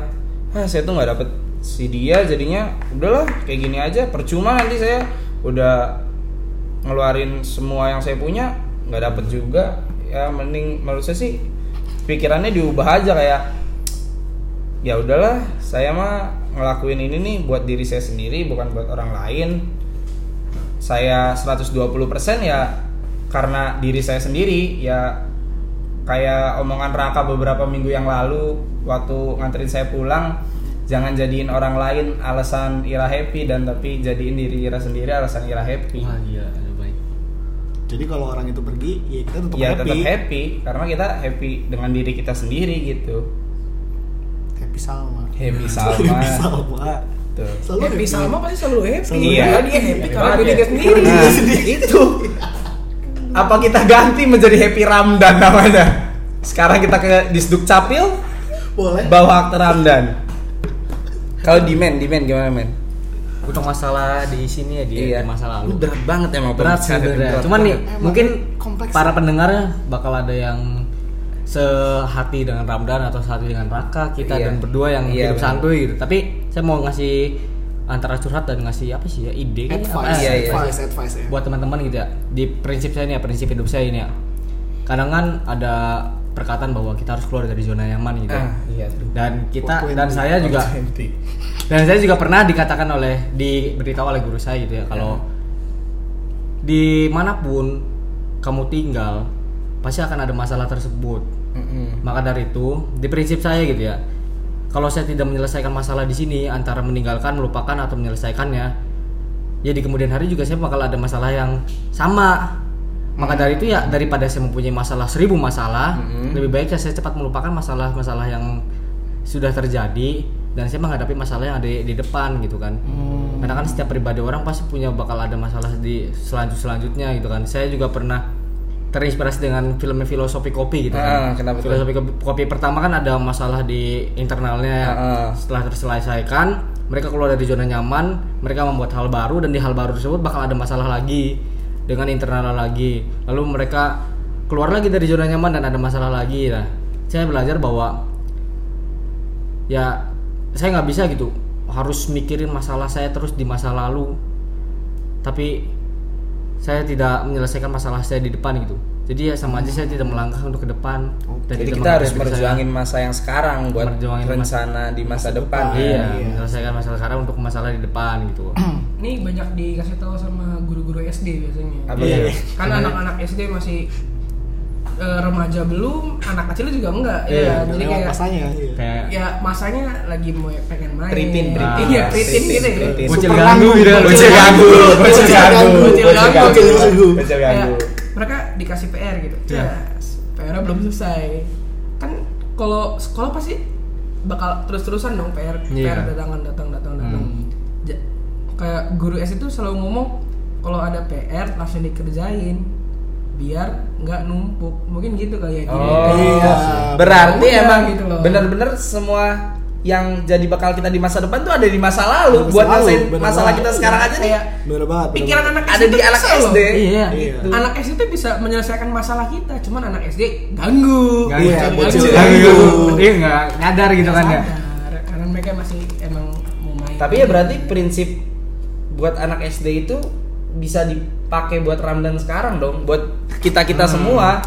ah saya tuh nggak dapet si dia jadinya udahlah kayak gini aja. Percuma nanti saya udah ngeluarin semua yang saya punya nggak dapet juga. Ya mending menurut saya sih pikirannya diubah aja kayak ya udahlah saya mah ngelakuin ini nih buat diri saya sendiri bukan buat orang lain saya 120% ya karena diri saya sendiri ya kayak omongan Raka beberapa minggu yang lalu waktu nganterin saya pulang jangan jadiin orang lain alasan Ira happy dan tapi jadiin diri Ira sendiri alasan Ira happy Wah udah baik. Jadi kalau orang itu pergi, ya kita tetap ya happy. tetap happy karena kita happy dengan diri kita sendiri gitu Happy Salma. happy Salma Happy Salma. Tuh. Selalu happy sama pasti selalu happy Selalu Iya. Dia happy karena Happy dia banget sendiri Nah, itu apa kita ganti menjadi Happy Ramdan namanya sekarang kita ke Disduk Capil Boleh. bawa aktor Ramdan kalau di men di men gimana men Untuk masalah di sini ya di, Iya. di masa Lu lalu. berat banget emang berat sih berat. berat Cuman nih mungkin kompleks para ya. pendengar bakal ada yang sehati dengan Ramdan atau sehati dengan Raka kita Iya. dan berdua yang Iya, hidup santuy gitu. Tapi saya mau ngasih antara curhat dan ngasih apa sih ya ide kayaknya apa Advice, Iya, iya. advice, advice ya. buat teman-teman gitu ya di prinsip saya ini ya prinsip hidup saya ini ya kadang kan ada perkataan bahwa kita harus keluar dari zona nyaman gitu ya. ah iya dan kita 420. dan saya juga dan saya juga pernah dikatakan oleh diberitahu oleh guru saya gitu ya kalau di mana pun kamu tinggal pasti akan ada masalah tersebut. Mm-mm. maka dari itu di prinsip saya gitu ya kalau saya tidak menyelesaikan masalah di sini antara meninggalkan melupakan atau menyelesaikannya ya di kemudian hari juga saya bakal ada masalah yang sama. Maka dari itu ya daripada saya mempunyai masalah seribu masalah Mhm. lebih baik ya saya cepat melupakan masalah-masalah yang sudah terjadi dan saya menghadapi masalah yang ada di, depan gitu kan. Karena kan setiap pribadi orang pasti punya bakal ada masalah di selanjut selanjutnya gitu kan. Saya juga pernah terinspirasi dengan film filosofi kopi gitu Ah, kan kenapa tuh? filosofi kopi, kopi pertama kan ada masalah di internalnya Ah, ah. setelah terselesaikan mereka keluar dari zona nyaman mereka membuat hal baru dan di hal baru tersebut bakal ada masalah lagi dengan internal lagi. Lalu mereka keluar lagi dari zona nyaman dan ada masalah lagi. Nah saya belajar bahwa ya saya nggak bisa gitu. Harus mikirin masalah saya terus di masa lalu. Tapi saya tidak menyelesaikan masalah saya di depan gitu jadi ya sama aja saya tidak melangkah untuk ke depan dan jadi tidak kita harus berjuangin masa yang sekarang buat Berjuangin masa- rencana di masa depan depan. iya, Iya. menyelesaikan masalah sekarang untuk masalah di depan gitu ini banyak dikasih tahu sama guru-guru SD biasanya Apa Iya. kan anak-anak SD masih remaja belum anak kecil juga enggak Iya, ya jadi kayak masanya iya. kayak ya masanya lagi mau pengen main Preteen, preteen. iya preteen gitu ya bocil Super ganggu gitu Bocil ganggu, bocil ganggu, Bocil ganggu. bocil ganggu, Kayak ganggu. mereka dikasih PR gitu Iya. ya PR-nya belum selesai kan kalau sekolah pasti bakal terus-terusan dong PR Iya. PR datang datang datang datang Hmm. Kayak guru SD itu selalu ngomong kalau ada PR langsung dikerjain biar nggak numpuk mungkin gitu kali ya Oh, Iya. berarti emang gitu loh. bener-bener semua yang jadi bakal kita di masa depan tuh ada di masa lalu Di masa buat lalu, masalah banget. kita sekarang aja nih Bener banget. bener pikiran banget. anak ada di anak. Iya. SD Iya. Gitu. anak SD tuh bisa menyelesaikan masalah kita cuman anak SD ganggu Gak Iya, Ganggu. bocil. Ganggu. Ganggu. Dia nggak nyadar gitu kan ya. Karena mereka masih emang mau main Tapi ya berarti prinsip buat anak SD itu bisa dipakai buat Ramdan sekarang dong, buat kita kita semua.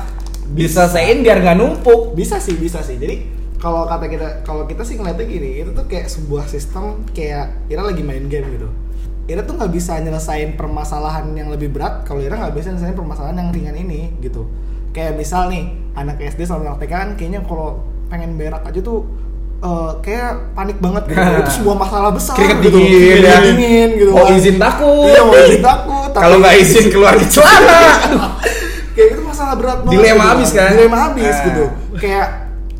Diselesain biar nggak numpuk. bisa sih bisa sih. Jadi kalau kata kita kalau kita sih ngeliatnya gini itu tuh kayak sebuah sistem kayak Ira lagi main game gitu. Ira tuh nggak bisa nyelesain permasalahan yang lebih berat kalau Ira nggak bisa nyelesain permasalahan yang ringan ini gitu. Kayak misal nih anak SD sama anak TK kan kayaknya kalau pengen berak aja tuh eh, kayak panik banget gitu. Itu sebuah masalah besar Keringet gitu. dingin, ya. Keringet dingin gitu Mau kan. izin takut. iya mau izin takut tapi- Kalau nggak izin keluar di celana. kayak itu masalah berat banget Dilema gitu. abis kan? dilema abis Ah. gitu kayak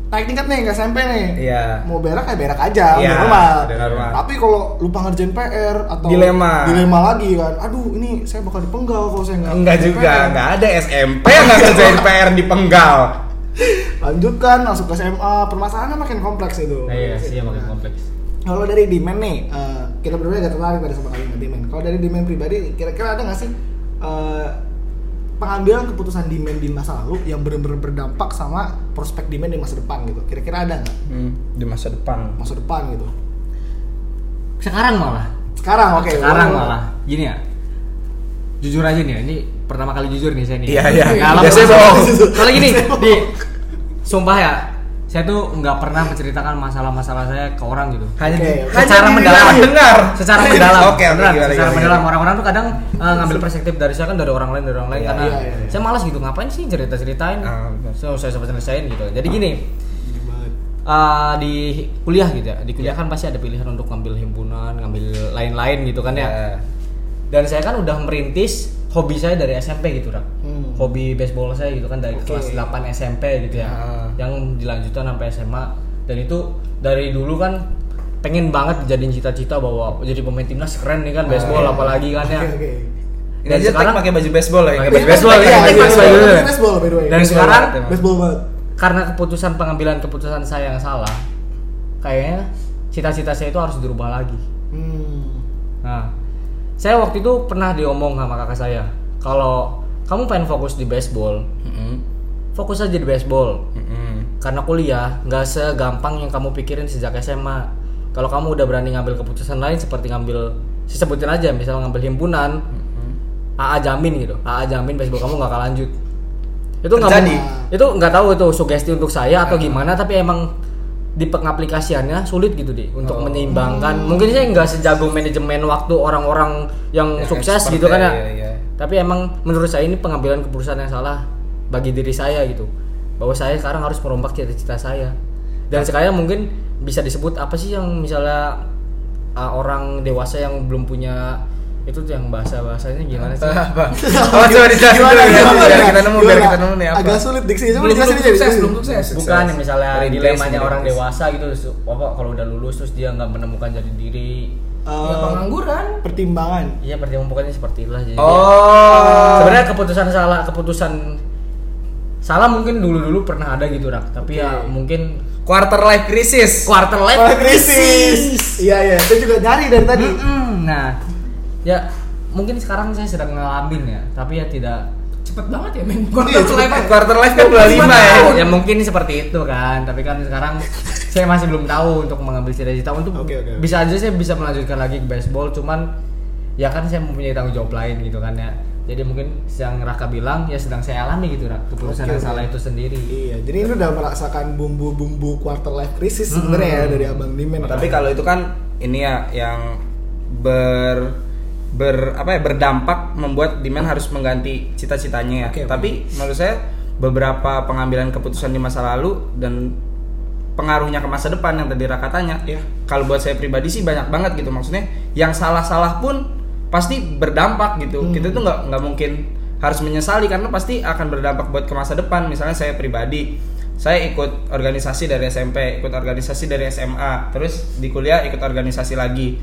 naik tingkat nih nggak SMP nih Iya. mau berak kayak berak aja Iya, normal normal. tapi kalau lupa ngerjain PR atau Dilema. dilema lagi kan aduh ini saya bakal dipenggal kalau saya nggak Enggak ngerjain juga, PR. enggak ada SMP yang nggak kerjain PR di penggal. lanjutkan masuk ke SMA permasalahannya makin kompleks itu Nah, iya sih makin kompleks. Kalau dari demand nih eh, kita berdua agak tertarik pada sama kalimat demand kalau dari demand pribadi kira-kira ada nggak sih eh, pengambilan keputusan demand di masa lalu yang benar-benar berdampak sama prospek demand di masa depan gitu kira-kira ada nggak Hmm, di masa depan. masa depan gitu Sekarang malah. sekarang oke Sekarang boleh. malah. Gini ya. Jujur aja nih, ini pertama kali jujur nih saya nih. Iya, iya. Biasanya bohong. Kalau gini, di sumpah ya, saya tuh nggak pernah menceritakan masalah-masalah saya ke orang gitu. Hanya hanya Secara mendalam. dengar. Secara mendalam. Oke, beneran, gimana, secara gimana, mendalam orang-orang tuh kadang eh, ngambil perspektif dari saya kan dari orang lain dari orang lain Iya, karena iya, iya. saya malas gitu ngapain sih cerita-ceritain. Betul. so saya sempat selesaiin gitu. Jadi gini, Gini eh, di kuliah gitu ya di kuliah kan pasti ada pilihan untuk ngambil himpunan ngambil lain-lain gitu kan ya Ya. dan saya kan udah merintis hobi saya dari SMP gitu Rak. Hmm. hobi baseball saya gitu kan dari Oke. kelas 8 SMP gitu ya Ah. yang dilanjutkan sampai SMA dan itu dari dulu kan pengen banget jadiin cita-cita bahwa jadi pemain timnas keren nih kan baseball Ah. apalagi kan ya oke. Ini Dan sekarang- pakai baju baseball ya. Pakai baju baseball, pakai iya, baseball baseball, dulu. baseball by the way. Dan sekarang baseball banget. karena keputusan pengambilan keputusan saya yang salah kayaknya cita-cita saya itu harus dirubah lagi Hmm. Nah, saya waktu itu pernah diomong sama kakak saya, kalau kamu pengen fokus di baseball, Mm-mm. fokus aja di baseball. Mm-mm. Karena kuliah nggak segampang yang kamu pikirin sejak SMA. Kalau kamu udah berani ngambil keputusan lain seperti ngambil, saya sebutin aja, misal ngambil himpunan, AA jamin gitu, AA jamin baseball kamu nggak akan lanjut. Itu nggak itu nggak tahu itu sugesti untuk saya atau gimana, tapi emang di pengaplikasiannya sulit gitu deh untuk Oh. menyeimbangkan. Mungkin saya nggak sejago manajemen waktu orang-orang yang Ya, sukses gitu kan ya. ya, iya. Tapi emang menurut saya ini pengambilan keputusan yang salah bagi diri saya gitu. Bahwa saya sekarang harus merombak cita-cita saya. Dan sekarang mungkin bisa disebut apa sih yang misalnya uh, orang dewasa yang belum punya itu tuh yang bahasa bahasanya gimana sih? Apa? Oh, coba dijelasin dulu Gimana, ya, biar kita nemu, biar kita nemu nih apa. Agak sulit diksi. Coba belum dijelasin belum aja. sukses belum sukses Sukses. Bukan misalnya dilemanya orang dewasa gitu apa kalau udah lulus terus dia nggak menemukan jati diri. Eh, ya pengangguran pertimbangan. Iya pertimbangan pokoknya seperti itulah jadi. Oh. Sebenarnya keputusan salah keputusan salah mungkin dulu-dulu pernah ada gitu rak tapi ya Oke. mungkin quarter life crisis. quarter life Oh, krisis. Iya iya. Saya juga nyari dari tadi. Mm-mm. nah ya mungkin sekarang saya sedang ngalamin ya tapi ya tidak cepet banget ya men Iya, quarter cepet life. Quarter life kan 25 ya. ya mungkin seperti itu kan tapi kan sekarang saya masih belum tahu untuk mengambil cita-cita untuk oke, oke. bisa aja saya bisa melanjutkan lagi ke baseball cuman ya kan saya mempunyai tanggung jawab lain gitu kan ya jadi mungkin yang Raka bilang ya sedang saya alami gitu Rak keputusan Oke, yang salah itu sendiri Iya, jadi ini udah merasakan bumbu-bumbu quarter life crisis sebenarnya ya dari Abang Dimen. Tapi kalau itu kan ini ya yang ber ber apa ya berdampak membuat demand harus mengganti cita-citanya ya. Oke. Tapi menurut saya beberapa pengambilan keputusan di masa lalu dan pengaruhnya ke masa depan yang tadi Raka tanya. Iya. Kalau buat saya pribadi sih banyak banget gitu maksudnya. Yang salah-salah pun pasti berdampak gitu. Hmm. Kita tuh nggak nggak mungkin harus menyesali karena pasti akan berdampak buat ke masa depan. Misalnya saya pribadi saya ikut organisasi dari SMP, ikut organisasi dari SMA, terus di kuliah ikut organisasi lagi.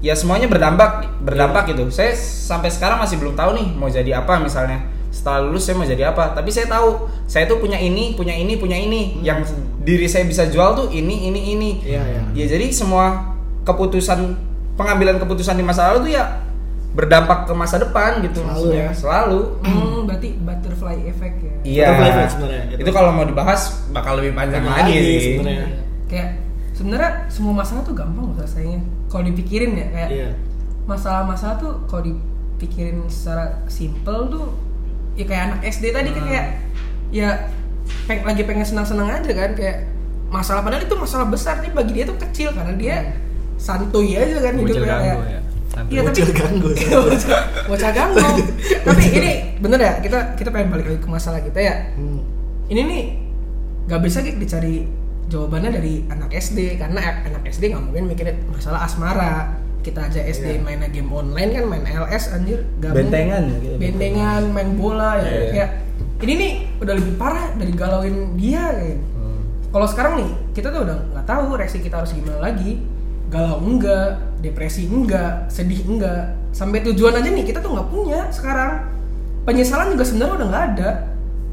Ya semuanya berdampak, berdampak gitu. Saya sampai sekarang masih belum tahu nih mau jadi apa misalnya. setelah lulus saya mau jadi apa tapi saya tahu saya tuh punya ini punya ini punya ini yang diri saya bisa jual tuh ini ini ini Iya, iya. ya jadi semua keputusan pengambilan keputusan di masa lalu tuh ya berdampak ke masa depan gitu Selalu maksudnya. ya. selalu Hmm, berarti butterfly effect ya. iya Butterfly effect sebenarnya, itu, itu. kalau mau dibahas bakal lebih panjang lagi, lagi sih sebenarnya. Kayak sebenarnya semua masalah tuh gampang loh selesainya. Kalau dipikirin ya kayak Iya. masalah-masalah tuh kalau dipikirin secara simple tuh ya kayak anak SD tadi kan kayak ya peng, lagi pengen senang-senang aja kan kayak masalah padahal itu masalah besar tapi bagi dia tuh kecil karena dia santuy aja kan hidupnya ganggu kayak ya. Iya tapi ganggu. bocil, bocil ganggu. tapi ini bener ya kita kita pengen balik lagi ke masalah kita ya. Hmm. Ini nih nggak bisa gitu dicari jawabannya dari anak SD karena anak SD nggak mungkin mikirin masalah asmara. Kita aja SD Iya. mainnya game online kan main LS anjir gabung. Bentengan ya, gitu. Bentengan main bola ya. Iya. Kayak ini nih udah lebih parah dari galauin dia kayak. Hmm. Kalau sekarang nih kita tuh udah nggak tahu reaksi kita harus gimana lagi. Galau enggak, depresi enggak, sedih enggak. Sampai tujuan aja nih kita tuh nggak punya sekarang. Penyesalan juga sebenarnya udah nggak ada.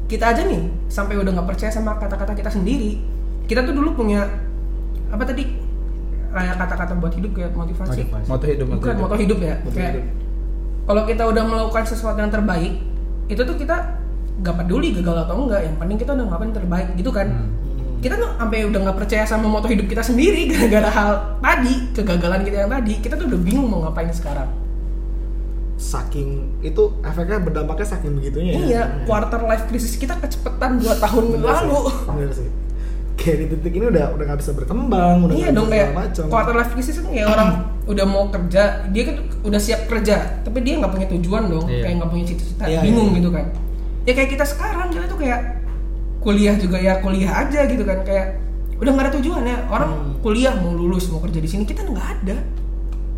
Kita aja nih sampai udah nggak percaya sama kata-kata kita sendiri. Kita tuh dulu punya apa tadi kayak kata-kata buat hidup kayak motivasi. Motivasi. moto hidup moto Bukan moto hidup ya. Moto kayak hidup. kalau kita udah melakukan sesuatu yang terbaik, itu tuh kita gak peduli gagal atau enggak. Yang penting kita udah ngapain yang terbaik gitu kan. Hmm. Kita tuh sampai udah nggak percaya sama moto hidup kita sendiri gara-gara hal tadi kegagalan kita yang tadi. Kita tuh udah bingung mau ngapain sekarang. Saking itu efeknya berdampaknya saking begitunya ya. Iya, quarter life crisis kita kecepetan 2 tahun Bener lalu. sih, bener sih. Kayak di titik ini udah udah nggak bisa berkembang, udah Iya nggak dong bisa kayak macam. quarter life crisis kan kayak orang udah mau kerja, dia kan udah siap kerja, tapi dia nggak punya tujuan dong, Iya. kayak nggak punya cita-cita, Iya, bingung iya. gitu kan. Ya kayak kita sekarang kita tuh kayak kuliah juga ya kuliah aja gitu kan, kayak udah nggak ada tujuan ya. Orang Hmm. kuliah mau lulus mau kerja di sini kita nggak ada.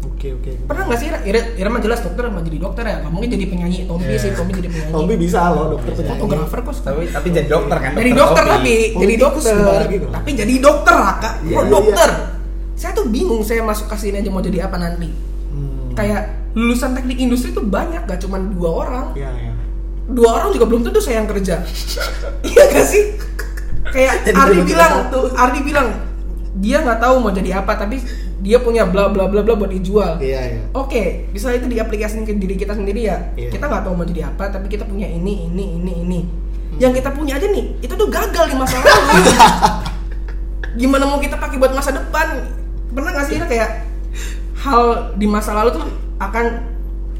Oke oke. Pernah nggak sih Ira? Ira, mah jelas dokter mau jadi dokter ya, nggak mungkin jadi penyanyi. Tompi Iya. sih, Tompi jadi penyanyi. Tommy bisa loh dokter penyanyi. fotografer kok tapi tapi jadi dokter kan Jadi dokter tapi jadi dokter. kok. Tapi jadi dokter lah kak. Kok iya, dokter? Saya tuh bingung saya masuk ke sini aja mau jadi apa nanti. Hmm. Kayak lulusan teknik industri tuh banyak gak cuma dua orang. Iya iya. Dua orang juga belum tentu saya yang kerja. iya gak sih? Kayak Jadi Ardi bilang, satu. Ardi bilang dia nggak tahu mau jadi apa tapi dia punya bla bla bla bla buat dijual. Iya iya. Oke, bisa itu diaplikasikan ke diri kita sendiri ya. Iya. Kita nggak tahu mau jadi apa, tapi kita punya ini, ini, ini, ini. Yang kita punya aja nih, itu tuh gagal di masa lalu. Gimana mau kita pakai buat masa depan? Pernah nggak sih Ira, kayak hal di masa lalu tuh akan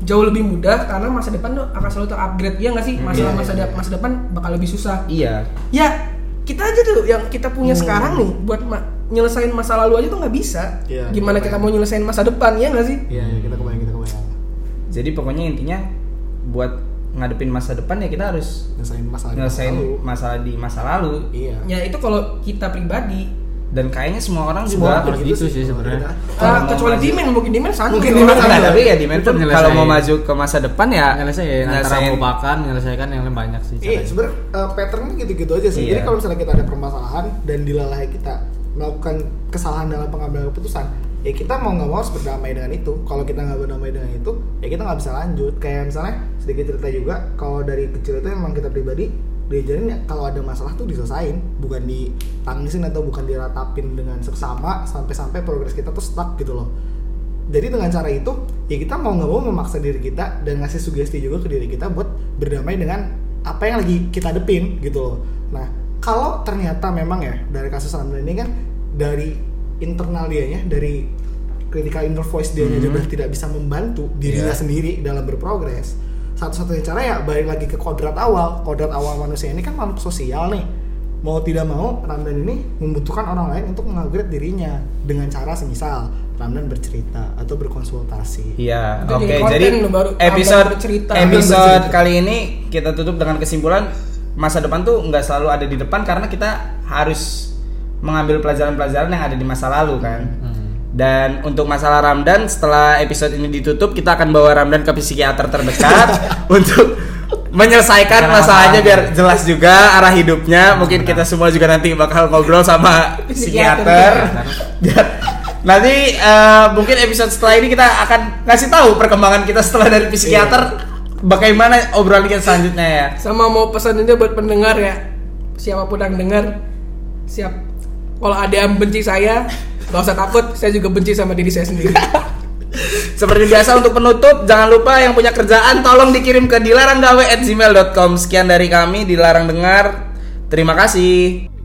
jauh lebih mudah karena masa depan tuh akan selalu terupgrade ya nggak sih masalah iya, masa iya. de- masa depan bakal lebih susah iya ya kita aja tuh yang kita punya Hmm. sekarang nih buat nyelesain masa lalu aja tuh nggak bisa Iya, gimana kita mau nyelesain masa depan ya nggak sih Iya iya kita kebayang kita kebayang. jadi pokoknya intinya buat ngadepin masa depan ya kita harus Nyelesain masalah. di masa nyelesain lalu. masalah di masa lalu Iya. ya itu kalau kita pribadi dan kayaknya semua orang Semua juga harus gitu sih sebenarnya. Ah, kecuali Dimen mungkin Dimen santai Mungkin. Dimen Nah, santai. tapi ya di Itu pun nyelesain. kalau mau maju ke masa depan ya nyelesain antara nyelesain- melupakan menyelesaikan yang lain banyak sih Iya, sebenarnya uh, patternnya gitu-gitu aja sih. Iya. Jadi kalau misalnya kita ada permasalahan dan dilalai kita melakukan kesalahan dalam pengambilan keputusan, ya kita mau nggak mau harus berdamai dengan itu. Kalau kita nggak berdamai dengan itu, ya kita nggak bisa lanjut. Kayak misalnya sedikit cerita juga, kalau dari kecil itu emang kita pribadi diajarin ya kalau ada masalah tuh diselesain, bukan ditangisin atau bukan diratapin dengan seksama sampai-sampai progres kita tuh stuck gitu loh. Jadi dengan cara itu ya kita mau nggak mau memaksa diri kita dan ngasih sugesti juga ke diri kita buat berdamai dengan apa yang lagi kita hadepin gitu loh. Nah kalau ternyata memang ya dari kasus Ramdan ini kan dari internal dianya dari critical inner voice dia Hmm. juga tidak bisa membantu dirinya Iya. sendiri dalam berprogres. Satu-satunya cara ya balik lagi ke kodrat awal. Kodrat awal manusia ini kan makhluk sosial nih. Mau tidak mau Ramdan ini membutuhkan orang lain untuk mengupgrade dirinya dengan cara semisal Ramdan bercerita atau berkonsultasi. Iya, oke. jadi konten Jadi baru, episode episode kali ini kita tutup dengan kesimpulan masa depan tuh nggak selalu ada di depan karena kita harus mengambil pelajaran-pelajaran yang ada di masa lalu kan. Hmm. Dan untuk masalah Ramdan setelah episode ini ditutup kita akan bawa Ramdan ke psikiater terdekat untuk menyelesaikan Karena masalahnya biar jelas juga arah hidupnya. Mungkin kita semua juga nanti bakal ngobrol sama Psikiater. Dan nanti eh, mungkin episode setelah ini kita akan ngasih tahu perkembangan kita setelah dari psikiater bagaimana obrolan kita selanjutnya ya. Sama mau pesan juga buat pendengar ya. Siapa pun yang dengar siap kalau ada yang benci saya, gak usah takut, saya juga benci sama diri saya sendiri. Seperti biasa untuk penutup, jangan lupa yang punya kerjaan tolong dikirim ke dilaranggawe@gmail.com. Sekian dari kami dilarang dengar. Terima kasih.